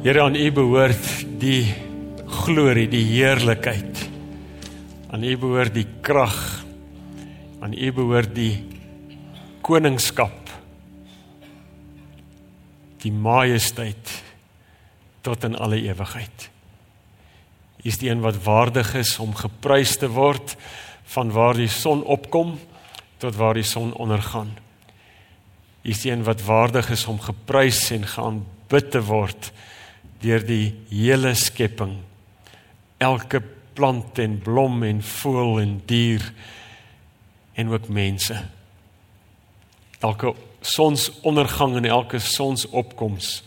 Here aan U behoort die glorie, die heerlikheid. Aan U behoort die krag. Aan U behoort die koningskap. Die majesteit tot in alle ewigheid. U is die een wat waardig is om geprys te word van waar die son opkom tot waar die son ondergaan. U is die een wat waardig is om geprys en geaanbid te word deur die hele skepping. Elke plant en blom en voël en dier en ook mense. Elke sonsondergang en elke sonsopkoms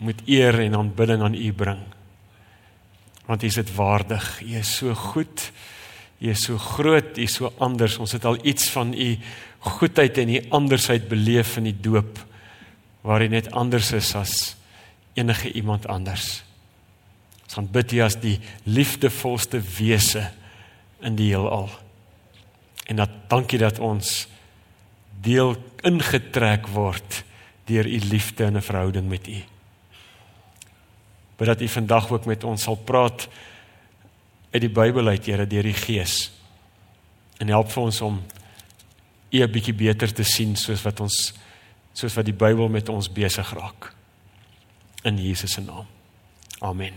moet eer en aanbidding aan U bring. Want U is dit waardig. U is so goed. U is so groot, U is so anders. Ons het al iets van U goedheid en U andersheid beleef in die doop waar hy net anders is as enige iemand anders. Ons gaan bid hier as die liefdevolste wese in die heelal. En dat dankie dat ons deel ingetrek word deur u liefde en 'n verhouding met u. Bid dat u vandag ook met ons sal praat uit die Bybel uit, Here, deur die Gees. En help vir ons om u 'n bietjie beter te sien soos wat ons soos wat die Bybel met ons besig raak in Jesus se naam. Amen.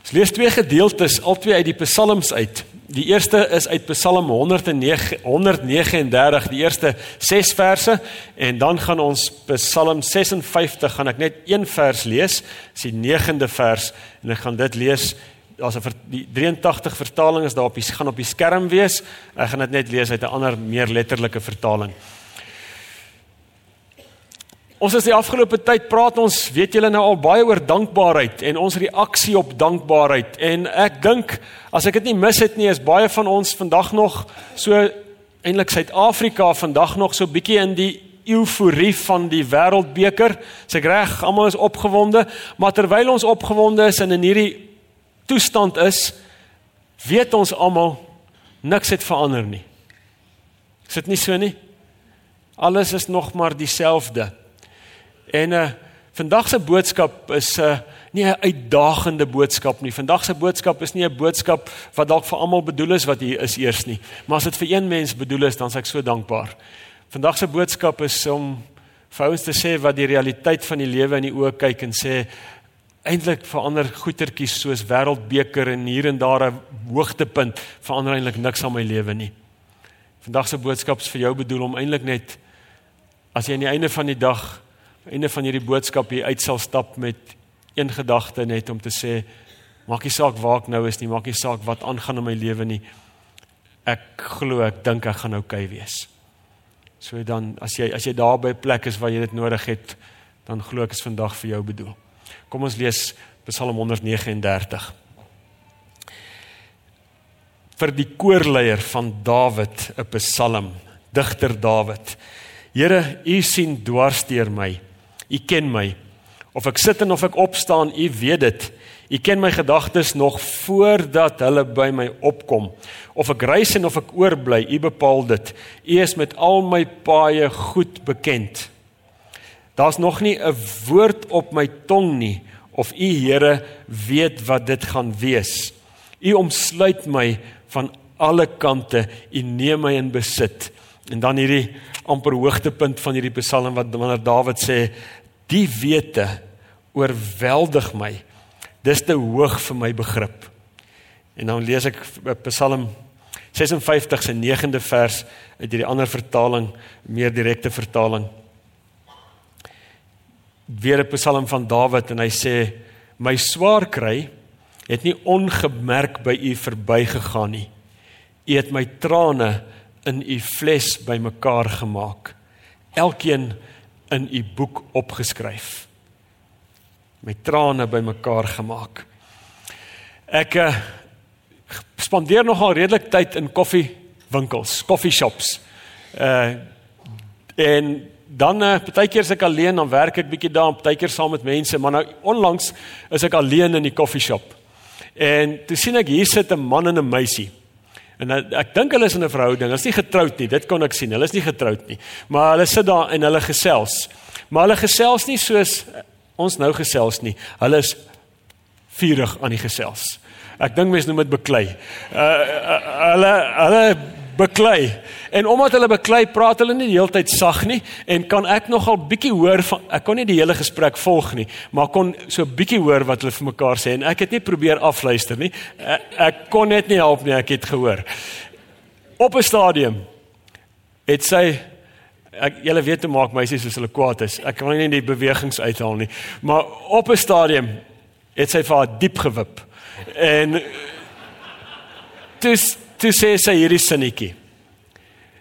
Ons lees twee gedeeltes, albei uit die Psalms uit. Die eerste is uit Psalm 109 139, die eerste 6 verse en dan gaan ons Psalm 56 gaan ek net een vers lees, dis die 9de vers en ek gaan dit lees as 'n die 83 vertaling is daar op die gaan op die skerm wees. Ek gaan dit net lees uit 'n ander meer letterlike vertaling. Ons is die afgelope tyd praat ons, weet julle nou al baie oor dankbaarheid en ons reaksie op dankbaarheid en ek dink as ek dit nie mis het nie is baie van ons vandag nog so eintlik Suid-Afrika vandag nog so bietjie in die euforie van die wêreldbeker. S'ek reg, almal is opgewonde, maar terwyl ons opgewonde is en in hierdie toestand is, weet ons almal niks het verander nie. Is dit nie so nie? Alles is nog maar dieselfde. En uh vandag se boodskap is 'n uh, nie 'n uitdagende boodskap nie. Vandag se boodskap is nie 'n boodskap wat dalk vir almal bedoel is wat hier is eers nie. Maar as dit vir een mens bedoel is, dan is ek so dankbaar. Vandag se boodskap is om vir ons te sê wat die realiteit van die lewe in die oë kyk en sê eintlik verander goetertjies soos wêreldbeker en hier en daar 'n hoogtepunt verander eintlik niks aan my lewe nie. Vandag se boodskap is vir jou bedoel om eintlik net as jy aan die einde van die dag einde van hierdie boodskap hier uit sal stap met een gedagte net om te sê maak nie saak waar ek nou is nie, maak nie saak wat aangaan in my lewe nie. Ek glo, ek dink ek gaan oukei okay wees. So dan as jy as jy daar by 'n plek is waar jy dit nodig het, dan glo ek is vandag vir jou bedoel. Kom ons lees Psalm 139. Vir die koorleier van Dawid, 'n Psalm, digter Dawid. Here, U sien dwars deur my. U ken my. Of ek sit en of ek opstaan, U weet dit. U ken my gedagtes nog voordat hulle by my opkom. Of ek reis en of ek oorbly, U bepaal dit. U is met al my paaie goed bekend. Daar's nog nie 'n woord op my tong nie of U Here weet wat dit gaan wees. U omsluit my van alle kante. U neem my in besit. En dan hierdie amper hoogtepunt van hierdie Psalm wat wanneer Dawid sê Die wete oorweldig my. Dis te hoog vir my begrip. En dan lees ek Psalm 56 se 9de vers uit hierdie ander vertaling, meer direkte vertaling. Weer 'n Psalm van Dawid en hy sê my swaar kry het nie ongemerk by u verbygegaan nie. U het my trane in u fles bymekaar gemaak. Elkeen in u boek opgeskryf. Met trane bymekaar gemaak. Ek uh, spandeer nogal redelik tyd in koffiewinkels, koffieshops. Uh en dan uh, partykeer as ek alleen dan werk ek bietjie daar, partykeer saam met mense, maar nou onlangs is ek alleen in die koffieshop. En toe sien ek hier sit 'n man en 'n meisie. En ek, ek dink hulle is in 'n verhouding. Hulle is nie getroud nie. Dit kon ek sien. Hulle is nie getroud nie. Maar hulle sit daar en hulle gesels. Maar hulle gesels nie soos ons nou gesels nie. Hulle is vurig aan die gesels. Ek dink mense noem dit beklei. Uh, uh hulle hulle beklei. En omdat hulle beklei, praat hulle nie die hele tyd sag nie en kan ek nogal bietjie hoor van ek kon nie die hele gesprek volg nie, maar kon so bietjie hoor wat hulle vir mekaar sê en ek het nie probeer afluister nie. Ek, ek kon net nie help nie, ek het gehoor. Op 'n stadium het sy ek julle weet hoe maak meisies as hulle kwaad is. Ek kan nie die bewegings uithaal nie, maar op 'n stadium het sy vir haar diep gewip. En dis toe sê sy hierdie sinnetjie.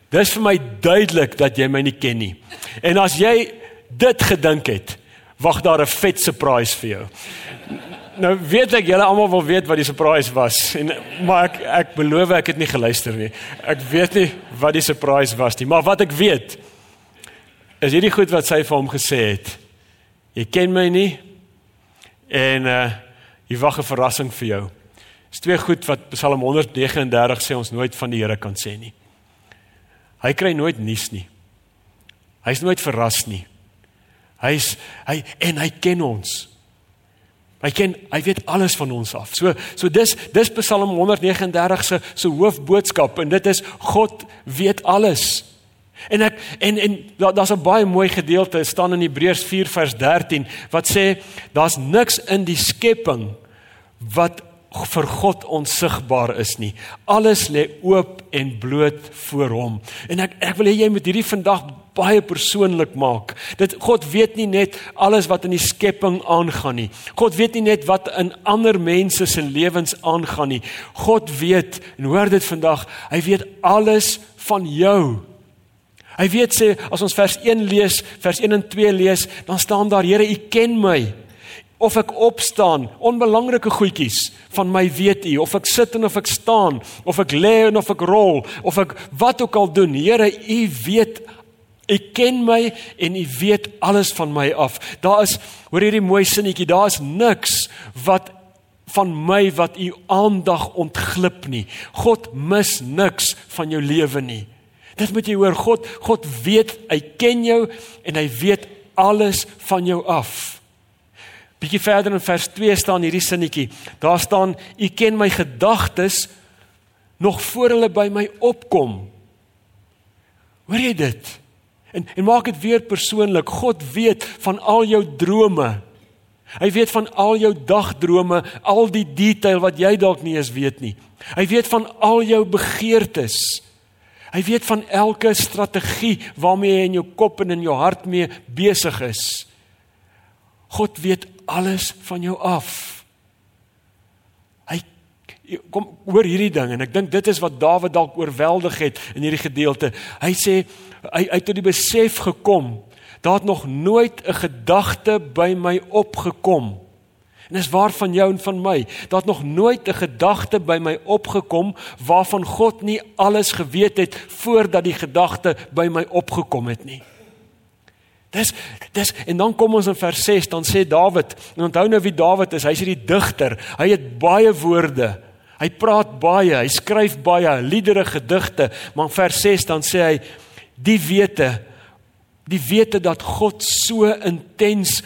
Dis vir my duidelik dat jy my nie ken nie. En as jy dit gedink het, wag daar 'n vet surprise vir jou. Nou weet ek julle almal wil weet wat die surprise was en maar ek ek beloof ek het nie geluister nie. Ek weet nie wat die surprise was nie, maar wat ek weet is hierdie goed wat sy vir hom gesê het. Jy ken my nie en uh jy wag 'n verrassing vir jou. Dis twee goed wat Psalm 139 sê ons nooit van die Here kan sê nie. Hy kry nooit nuus nie. Hy's nooit verras nie. Hy's hy en hy ken ons. Hy ken hy weet alles van ons af. So so dis dis Psalm 139 se se hoofboodskap en dit is God weet alles. En ek en en daar's 'n baie mooi gedeelte staan in Hebreërs 4 vers 13 wat sê daar's niks in die skepping wat vir God onsigbaar is nie. Alles lê oop en bloot voor hom. En ek ek wil hê jy moet hierdie vandag baie persoonlik maak. Dit God weet nie net alles wat in die skepping aangaan nie. God weet nie net wat in ander mense se lewens aangaan nie. God weet en hoor dit vandag, hy weet alles van jou. Hy weet sê as ons vers 1 lees, vers 1 en 2 lees, dan staan daar Here, U ken my of ek opstaan, onbelangrike goedjies van my weet U, of ek sit en of ek staan, of ek lê en of ek rol, of ek wat ook al doen, Here, U weet U ken my en U weet alles van my af. Daar is hoor hierdie mooi sinnetjie, daar is niks wat van my wat u aandag ontglip nie. God mis niks van jou lewe nie. Dit moet jy hoor, God God weet, hy ken jou en hy weet alles van jou af. Bietjie verder in vers 2 staan hierdie sinnetjie. Daar staan: "U ken my gedagtes nog voor hulle by my opkom." Hoor jy dit? En en maak dit weer persoonlik. God weet van al jou drome. Hy weet van al jou dagdrome, al die detail wat jy dalk nie eens weet nie. Hy weet van al jou begeertes. Hy weet van elke strategie waarmee jy in jou kop en in jou hart mee besig is. God weet alles van jou af. Hy kom oor hierdie ding en ek dink dit is wat Dawid dalk oorweldig het in hierdie gedeelte. Hy sê hy uit tot die besef gekom, daar het nog nooit 'n gedagte by my opgekom. En dis waar van jou en van my. Daar het nog nooit 'n gedagte by my opgekom waarvan God nie alles geweet het voordat die gedagte by my opgekom het nie. Dis dis en dan kom ons in vers 6 dan sê Dawid en onthou nou wie Dawid is hy's hierdie digter. Hy het baie woorde. Hy praat baie hy skryf baie liedere gedigte maar in vers 6 dan sê hy die wete die wete dat God so intens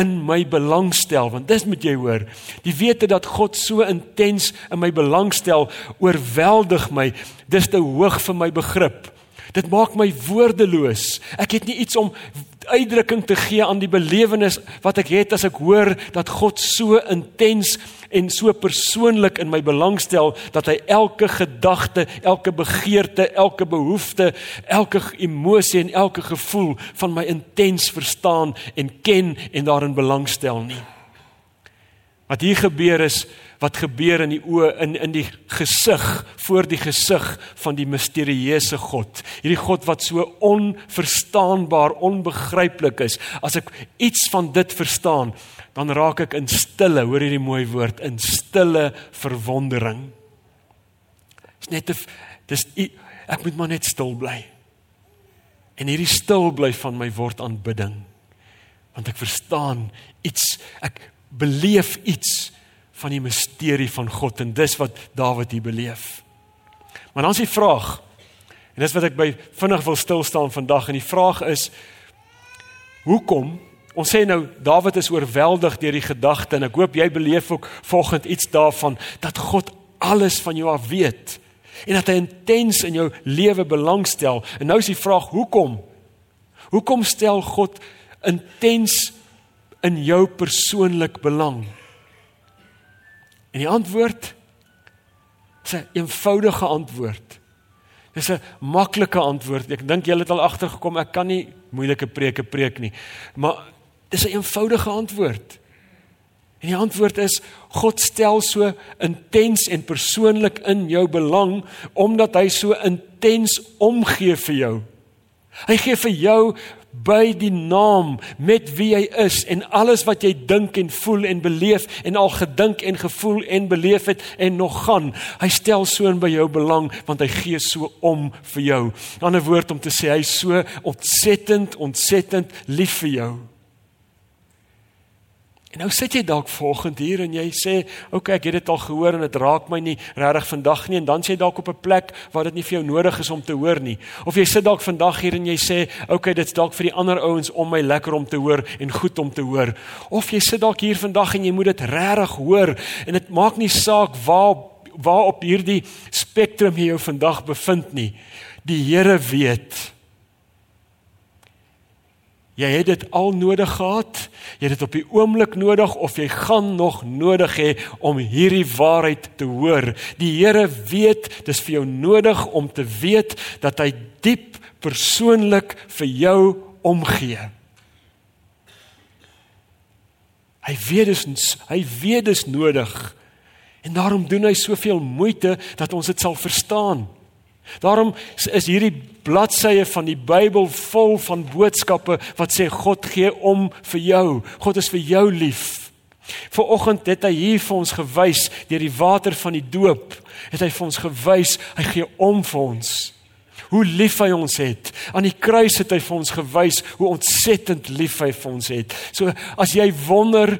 in my belangstel want dis moet jy hoor. Die wete dat God so intens in my belangstel oorweldig my. Dis te hoog vir my begrip. Dit maak my woordeloos. Ek het nie iets om uitdrukking te gee aan die belewenis wat ek het as ek hoor dat God so intens en so persoonlik in my belangstel dat hy elke gedagte, elke begeerte, elke behoefte, elke emosie en elke gevoel van my intens verstaan en ken en daarin belangstel nie. Wat hier gebeur is wat gebeur in die oë in in die gesig voor die gesig van die misterieuse God. Hierdie God wat so onverstaanbaar, onbegryplik is. As ek iets van dit verstaan, dan raak ek in stille, hoor hierdie mooi woord, in stille verwondering. Dis net 'n dis ek moet maar net stil bly. En hierdie stil bly van my word aanbidding. Want ek verstaan iets, ek beleef iets van die misterie van God en dis wat Dawid hier beleef. Maar dan is die vraag en dis wat ek by vinnig wil stil staan vandag en die vraag is Hoekom? Ons sê nou Dawid is oorweldig deur die gedagte en ek hoop jy beleef ook volgens iets daarvan dat God alles van jou af weet en dat hy intens in jou lewe belangstel. En nou is die vraag, hoekom? Hoekom stel God intens in jou persoonlik belang? En die antwoord is 'n eenvoudige antwoord. Dis 'n maklike antwoord. Ek dink julle het al agtergekom ek kan nie moeilike preke preek nie. Maar dis 'n eenvoudige antwoord. En die antwoord is God stel so intens en persoonlik in jou belang omdat hy so intens omgee vir jou. Hy gee vir jou by die naam met wie jy is en alles wat jy dink en voel en beleef en al gedink en gevoel en beleef het en nog gaan. Hy stel so in by jou belang want hy gee so om vir jou. 'n Ander woord om te sê hy is so ontsettend ontsettend lief vir jou. En nou sit jy dalk volgend hier en jy sê, "Oké, okay, ek het dit al gehoor en dit raak my nie regtig vandag nie." En dan sê jy dalk op 'n plek waar dit nie vir jou nodig is om te hoor nie. Of jy sit dalk vandag hier en jy sê, "Oké, okay, dit's dalk vir die ander ouens om my lekker om te hoor en goed om te hoor." Of jy sit dalk hier vandag en jy moet dit regtig hoor en dit maak nie saak waar waar op hierdie spektrum jy jou vandag bevind nie. Die Here weet. Jy het dit al nodig gehad. Jy het dit op die oomblik nodig of jy gaan nog nodig hê om hierdie waarheid te hoor. Die Here weet, dis vir jou nodig om te weet dat hy diep persoonlik vir jou omgee. Hy weet dis hy weet dis nodig. En daarom doen hy soveel moeite dat ons dit sal verstaan. Daarom is hierdie bladsye van die Bybel vol van boodskappe wat sê God gee om vir jou. God is vir jou lief. Vanoggend het hy hier vir ons gewys deur die water van die doop, het hy vir ons gewys hy gee om vir ons. Hoe lief hy ons het. Aan die kruis het hy vir ons gewys hoe ontsettend lief hy vir ons het. So as jy wonder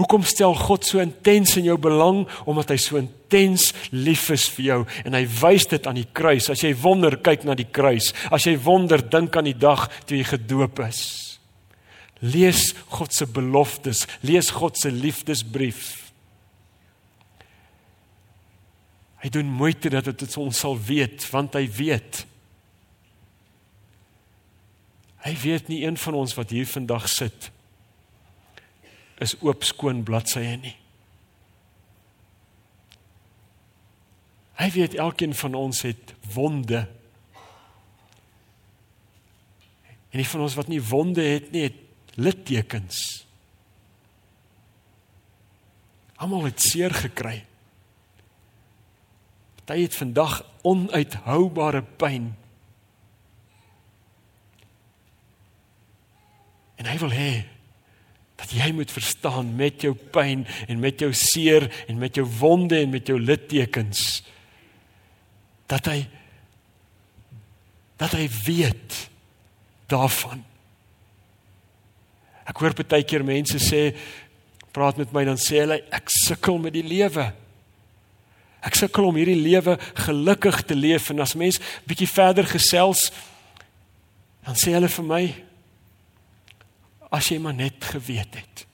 Hoekom stel God so intens in jou belang omdat hy so intens lief is vir jou en hy wys dit aan die kruis. As jy wonder, kyk na die kruis. As jy wonder, dink aan die dag toe jy gedoop is. Lees God se beloftes, lees God se liefdesbrief. Hy doen moeite dat dit ons sal weet, want hy weet. Hy weet nie een van ons wat hier vandag sit nie is oop skoon bladsye nie. Hy weet elkeen van ons het wonde. En nie van ons wat nie wonde het nie, het littekens. Almal het seer gekry. Party het vandag onuithoubare pyn. En hy wil hê dat jy moet verstaan met jou pyn en met jou seer en met jou wonde en met jou littekens dat hy dat hy weet daarvan. Ek hoor baie keer mense sê praat met my dan sê hulle ek sukkel met die lewe. Ek sukkel om hierdie lewe gelukkig te leef en as mens bietjie verder gesels dan sê hulle vir my as jy maar net geweet het.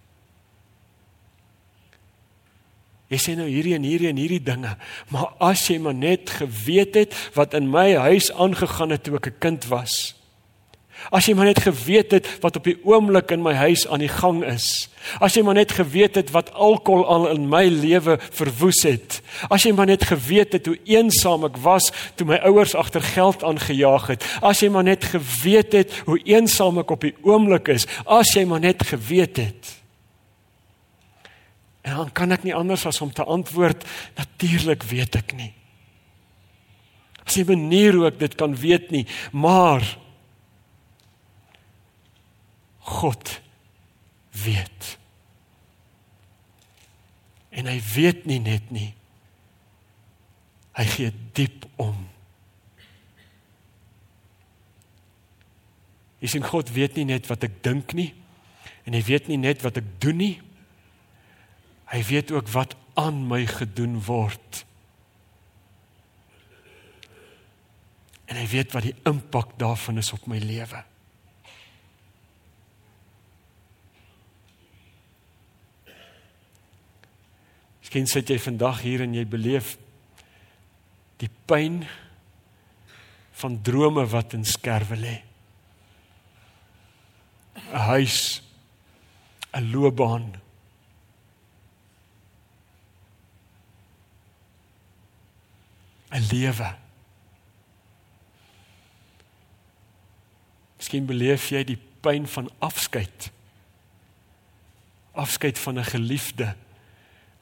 Jy sê nou hierdie en hierdie en hierdie dinge, maar as jy maar net geweet het wat in my huis aangegaan het toe ek 'n kind was. As jy maar net geweet het wat op die oomblik in my huis aan die gang is. As jy maar net geweet het wat alkohol al in my lewe verwoes het. As jy maar net geweet het hoe eensaam ek was toe my ouers agter geld aangejaag het. As jy maar net geweet het hoe eensaam ek op die oomblik is. As jy maar net geweet het. En dan kan ek nie anders as om te antwoord natuurlik weet ek nie. As jy manier hoe ek dit kan weet nie, maar God weet. En hy weet nie net nie. Hy gee diep om. Is in God weet nie net wat ek dink nie en hy weet nie net wat ek doen nie. Hy weet ook wat aan my gedoen word. En hy weet wat die impak daarvan is op my lewe. Miskien sit jy vandag hier en jy beleef die pyn van drome wat in skerwe lê. 'n Huis, 'n loopbaan. 'n lewe. Miskien beleef jy die pyn van afskeid. Afskeid van 'n geliefde.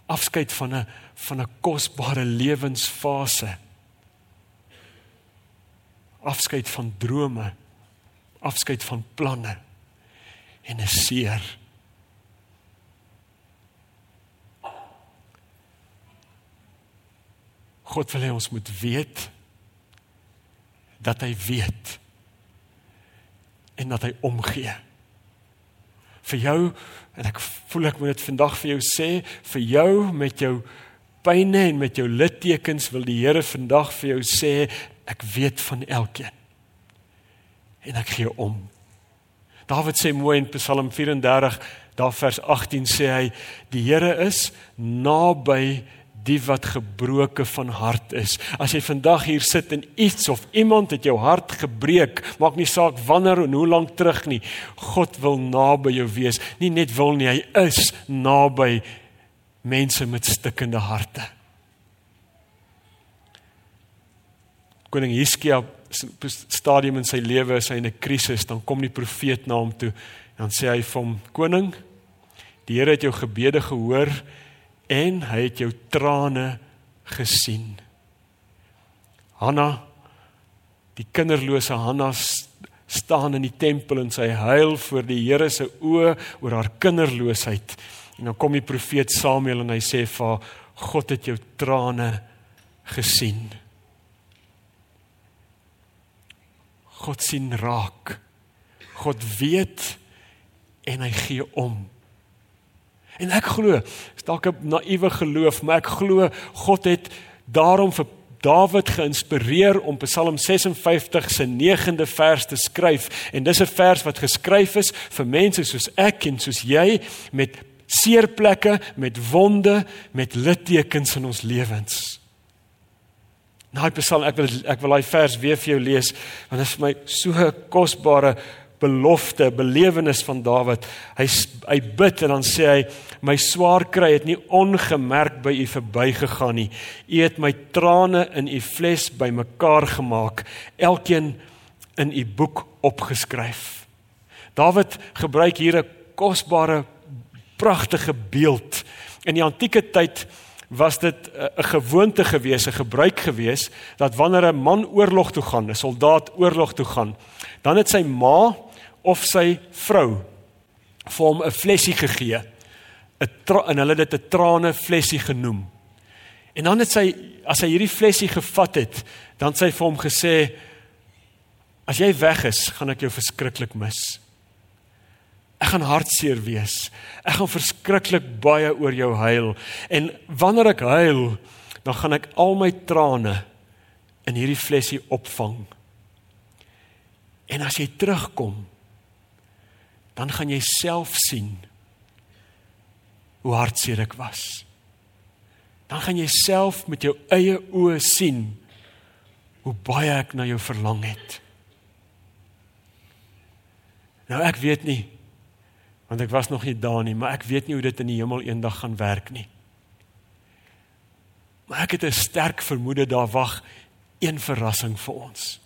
Afskeid van 'n van 'n kosbare lewensfase. Afskeid van drome. Afskeid van planne en 'n seer. God wil hê ons moet weet dat hy weet en dat hy omgee. Vir jou en ek voel ek moet dit vandag vir jou sê, vir jou met jou pyne en met jou littekens wil die Here vandag vir jou sê ek weet van elkeen. En ek gee om. Dawid sê mooi in Psalm 34, daar vers 18 sê hy die Here is naby die wat gebroke van hart is. As jy vandag hier sit en iets of iemand het jou hart gebreek, maak nie saak wanneer en hoe lank terug nie. God wil naby jou wees. Nie net wil nie, hy is naby mense met stikkende harte. Koning Hiskia stadium in sy lewe is hy in 'n krisis, dan kom die profeet na hom toe en dan sê hy vir hom: "Koning, die Here het jou gebede gehoor en hy het jou trane gesien. Hanna die kinderlose Hanna staan in die tempel en sy huil voor die Here se oë oor haar kinderloosheid. En dan kom die profeet Samuel en hy sê vir haar God het jou trane gesien. God sien raak. God weet en hy gee om. En ek glo, is dalk 'n naïewe geloof, maar ek glo God het daarom vir Dawid geïnspireer om Psalm 56 se 9de vers te skryf. En dis 'n vers wat geskryf is vir mense soos ek en soos jy met seerplekke, met wonde, met littekens in ons lewens. Nou, Psalm, ek wil ek wil daai vers weer vir jou lees want dit is vir my so 'n kosbare belofte, belewenis van Dawid. Hy hy bid en dan sê hy my swaar kry het nie ongemerk by u verbygegaan nie. U het my trane in u fles bymekaar gemaak, elkeen in u boek opgeskryf. Dawid gebruik hier 'n kosbare pragtige beeld. In die antieke tyd was dit 'n gewoonte gewees, 'n gebruik gewees dat wanneer 'n man oorlog toe gaan, 'n soldaat oorlog toe gaan, dan het sy ma of sy vrou vir hom 'n flessie gegee. 'n en hulle het dit 'n trane flessie genoem. En dan het sy as hy hierdie flessie gevat het, dan sy vir hom gesê as jy weg is, gaan ek jou verskriklik mis. Ek gaan hartseer wees. Ek gaan verskriklik baie oor jou huil en wanneer ek huil, dan gaan ek al my trane in hierdie flessie opvang. En as jy terugkom, dan gaan jy self sien hoe hartseer ek was. Dan gaan jy self met jou eie oë sien hoe baie ek na jou verlang het. Nou ek weet nie want ek was nog nie daar nie, maar ek weet nie hoe dit in die hemel eendag gaan werk nie. Maar ek het 'n sterk vermoede daar wag een verrassing vir ons.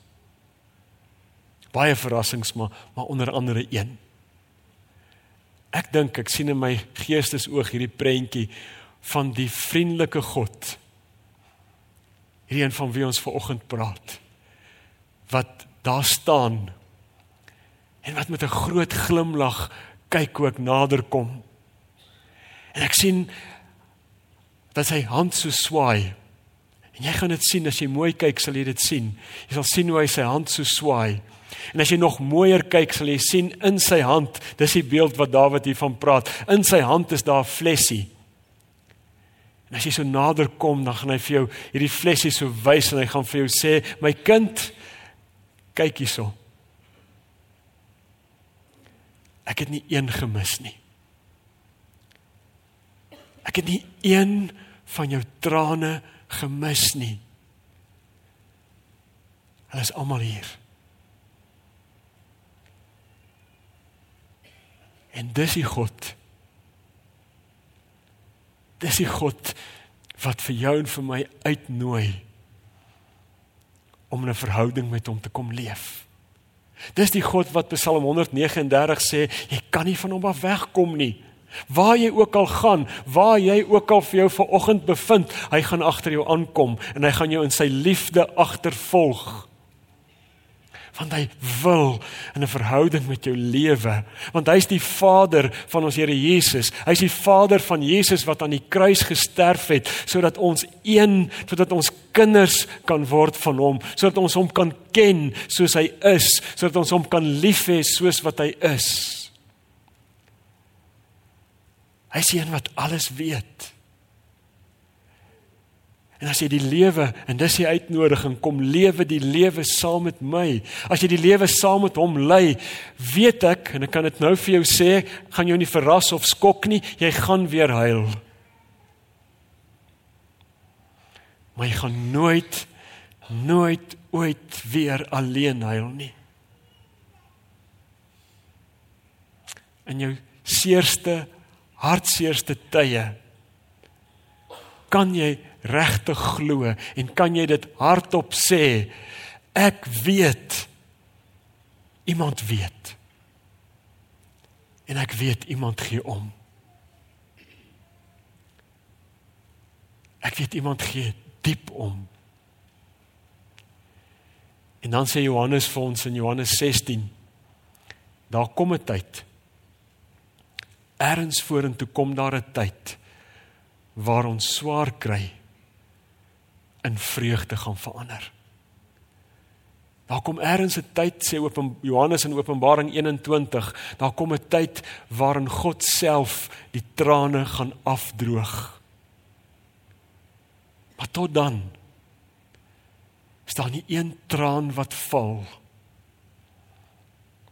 Baie verrassings maar maar onder andere een. Ek dink ek sien in my geestesoog hierdie prentjie van die vriendelike God. Hierdie een van wie ons ver oggend praat. Wat daar staan en wat met 'n groot glimlag kyk hoe ek nader kom. En ek sien dat sy hand so swaai. En jy gaan dit sien as jy mooi kyk, sal jy dit sien. Jy sal sien hoe hy sy hand so swaai. En as jy nog mooier kyk, sal jy sien in sy hand, dis die beeld wat Dawid hiervan praat. In sy hand is daar 'n flessie. En as jy so nader kom, dan gaan hy vir jou hierdie flessie so wys en hy gaan vir jou sê, "My kind, kyk hierso." Ek het nie een gemis nie. Ek het nie een van jou trane gemis nie. Hulle is almal hier. En dis die God. Dis die God wat vir jou en vir my uitnooi om 'n verhouding met hom te kom leef. Dis die God wat Psalm 139 sê, jy kan nie van hom af wegkom nie. Waar jy ook al gaan, waar jy ook al vir jou vanoggend bevind, hy gaan agter jou aankom en hy gaan jou in sy liefde agtervolg want hy wil in 'n verhouding met jou lewe. Want hy's die vader van ons Here Jesus. Hy's die vader van Jesus wat aan die kruis gesterf het sodat ons een sodat ons kinders kan word van hom sodat ons hom kan ken soos hy is sodat ons hom kan lief hê soos wat hy is. Hy's die een wat alles weet En as jy die lewe en dis die uitnodiging kom lewe die lewe saam met my. As jy die lewe saam met hom lei, weet ek en ek kan dit nou vir jou sê, gaan jou nie verras of skok nie, jy gaan weer huil. Maar jy gaan nooit nooit ooit weer alleen huil nie. In jou seerste, hartseerste tye kan jy regtig glo en kan jy dit hardop sê? Ek weet. Iemand weet. En ek weet iemand gee om. Ek weet iemand gee diep om. En dan sê Johannes vir ons in Johannes 16 daar kom 'n tyd. Erns vorentoe kom daar 'n tyd waar ons swaar kry in vreugde gaan verander. Daar kom eers 'n tyd sê Open Johannes in Openbaring 21, daar kom 'n tyd waarin God self die trane gaan afdroog. Maar tot dan staan nie een traan wat val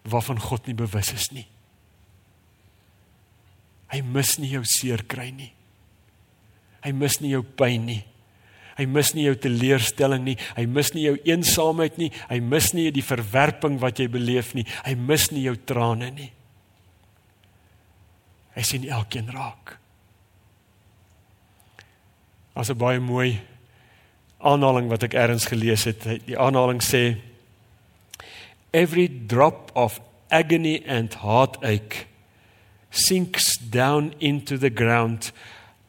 waarvan God nie bewus is nie. Hy mis nie jou seer kry nie. Hy mis nie jou pyn nie. Hy mis nie jou teleurstelling nie. Hy mis nie jou eensaamheid nie. Hy mis nie die verwerping wat jy beleef nie. Hy mis nie jou trane nie. Hy sien elkeen raak. As 'n baie mooi aanhaling wat ek eers gelees het. Die aanhaling sê Every drop of agony and heartache sinks down into the ground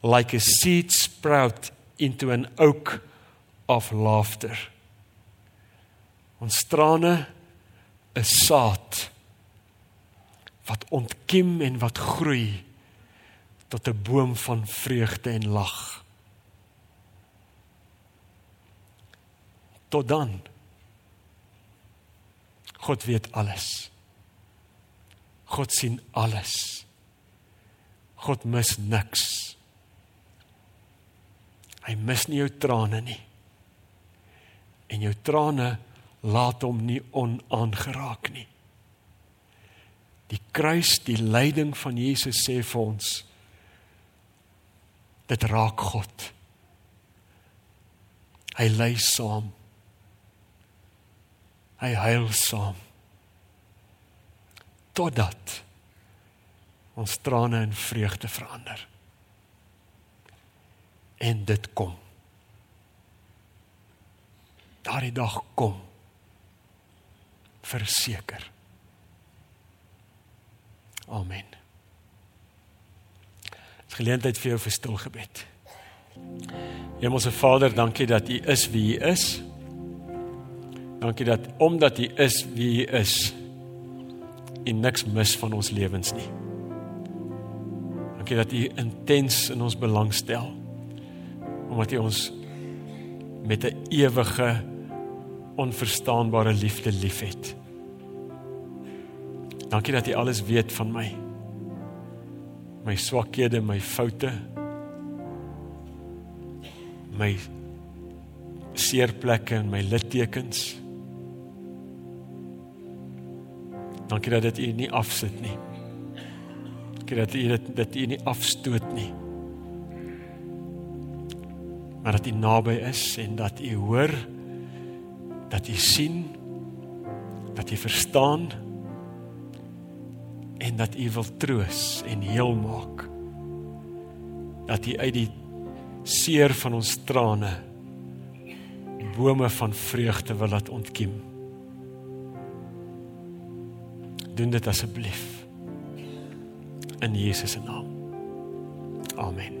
like a seed sprout into an oak of laughter. Ons trane is saad wat ontkiem en wat groei tot 'n boom van vreugde en lag. Tot dan God weet alles. God sien alles. God mis niks. Hy mis nie jou trane nie. En jou trane laat hom nie onaangeraak nie. Die kruis, die lyding van Jesus sê vir ons dit raak God. Hy ly saam. Hy huil saam. Totdat ons trane in vreugde verander en dit kom. Daardie dag kom. Verseker. Amen. Dis geleentheid vir jou vir stil gebed. Hemelse Vader, dankie dat U is wie U is. Dankie dat omdat U is wie U is, U niks mis van ons lewens nie. Dankie dat U intens in ons belang stel omdat U ons met 'n ewige onverstaanbare liefde liefhet. Dankie dat U alles weet van my. My swakhede, my foute. My seerplekke en my littekens. Dankie dat dit U nie afsit nie. Dankie dat U dit dat U nie afstoot nie maar dat U naby is en dat U hoor dat U sien dat U verstaan en dat U wil troos en heel maak. Dat U uit die seer van ons trane bome van vreugde wil laat ontkiem. Doen dit asseblief in Jesus se naam. Amen